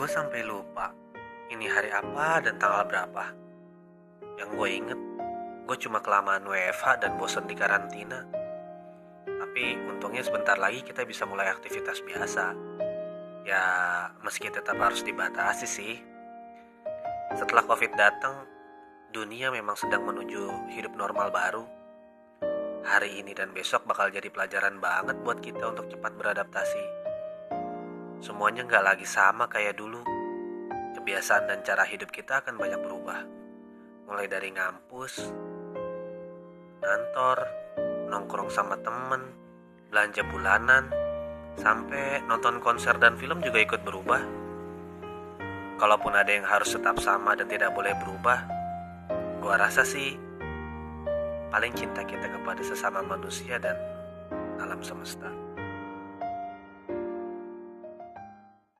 Gue sampai lupa ini hari apa dan tanggal berapa. Yang gue inget, gue cuma kelamaan WFH dan bosen di karantina. Tapi untungnya sebentar lagi kita bisa mulai aktivitas biasa. Ya, meski tetap harus dibatasi sih. Setelah COVID datang, dunia memang sedang menuju hidup normal baru. Hari ini dan besok bakal jadi pelajaran banget buat kita untuk cepat beradaptasi. Semuanya nggak lagi sama kayak dulu. Kebiasaan dan cara hidup kita akan banyak berubah. Mulai dari ngampus, kantor, nongkrong sama temen, belanja bulanan, sampai nonton konser dan film juga ikut berubah. Kalaupun ada yang harus tetap sama dan tidak boleh berubah, gua rasa sih paling cinta kita kepada sesama manusia dan alam semesta.